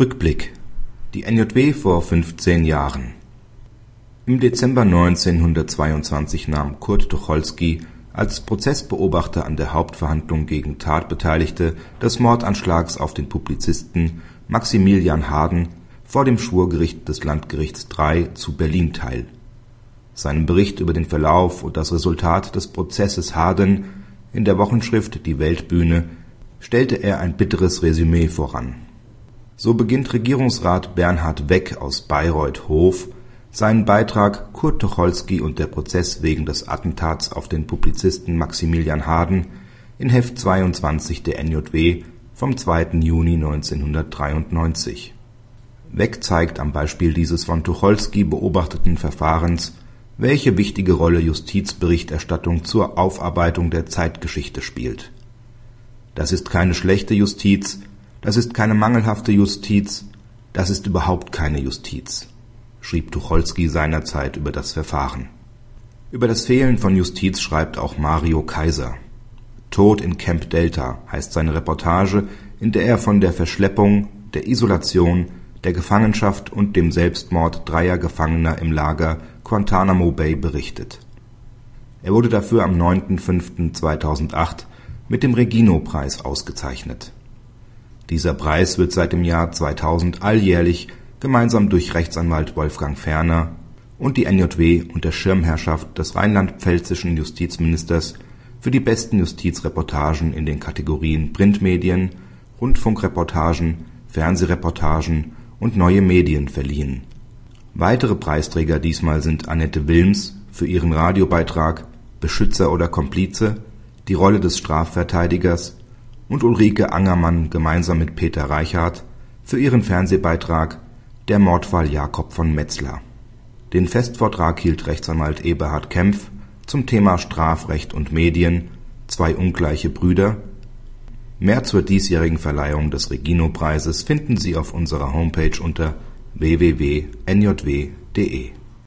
Rückblick Die NJW vor 15 Jahren Im Dezember 1922 nahm Kurt Tucholsky als Prozessbeobachter an der Hauptverhandlung gegen Tatbeteiligte des Mordanschlags auf den Publizisten Maximilian Harden vor dem Schwurgericht des Landgerichts III zu Berlin teil. Seinem Bericht über den Verlauf und das Resultat des Prozesses Harden in der Wochenschrift Die Weltbühne stellte er ein bitteres Resümee voran. So beginnt Regierungsrat Bernhard Weck aus Bayreuth-Hof seinen Beitrag Kurt Tucholsky und der Prozess wegen des Attentats auf den Publizisten Maximilian Harden in Heft 22 der NJW vom 2. Juni 1993. Weck zeigt am Beispiel dieses von Tucholsky beobachteten Verfahrens, welche wichtige Rolle Justizberichterstattung zur Aufarbeitung der Zeitgeschichte spielt. Das ist keine schlechte Justiz, das ist keine mangelhafte Justiz, das ist überhaupt keine Justiz schrieb Tucholsky seinerzeit über das Verfahren. Über das Fehlen von Justiz schreibt auch Mario Kaiser. Tod in Camp Delta heißt seine Reportage, in der er von der Verschleppung, der Isolation, der Gefangenschaft und dem Selbstmord dreier Gefangener im Lager Guantanamo Bay berichtet. Er wurde dafür am 9.5.2008 mit dem Regino-Preis ausgezeichnet. Dieser Preis wird seit dem Jahr 2000 alljährlich gemeinsam durch Rechtsanwalt Wolfgang Ferner und die NJW unter Schirmherrschaft des rheinland-pfälzischen Justizministers für die besten Justizreportagen in den Kategorien Printmedien, Rundfunkreportagen, Fernsehreportagen und Neue Medien verliehen. Weitere Preisträger diesmal sind Annette Wilms für ihren Radiobeitrag Beschützer oder Komplize – Die Rolle des Strafverteidigers und Ulrike Angermann gemeinsam mit Peter Reichhardt für ihren Fernsehbeitrag Der Mordfall Jakob von Metzler. Den Festvortrag hielt Rechtsanwalt Eberhard Kempf zum Thema Strafrecht und Medien – Zwei ungleiche Brüder. Mehr zur diesjährigen Verleihung des Regino-Preises finden Sie auf unserer Homepage unter www.njw.de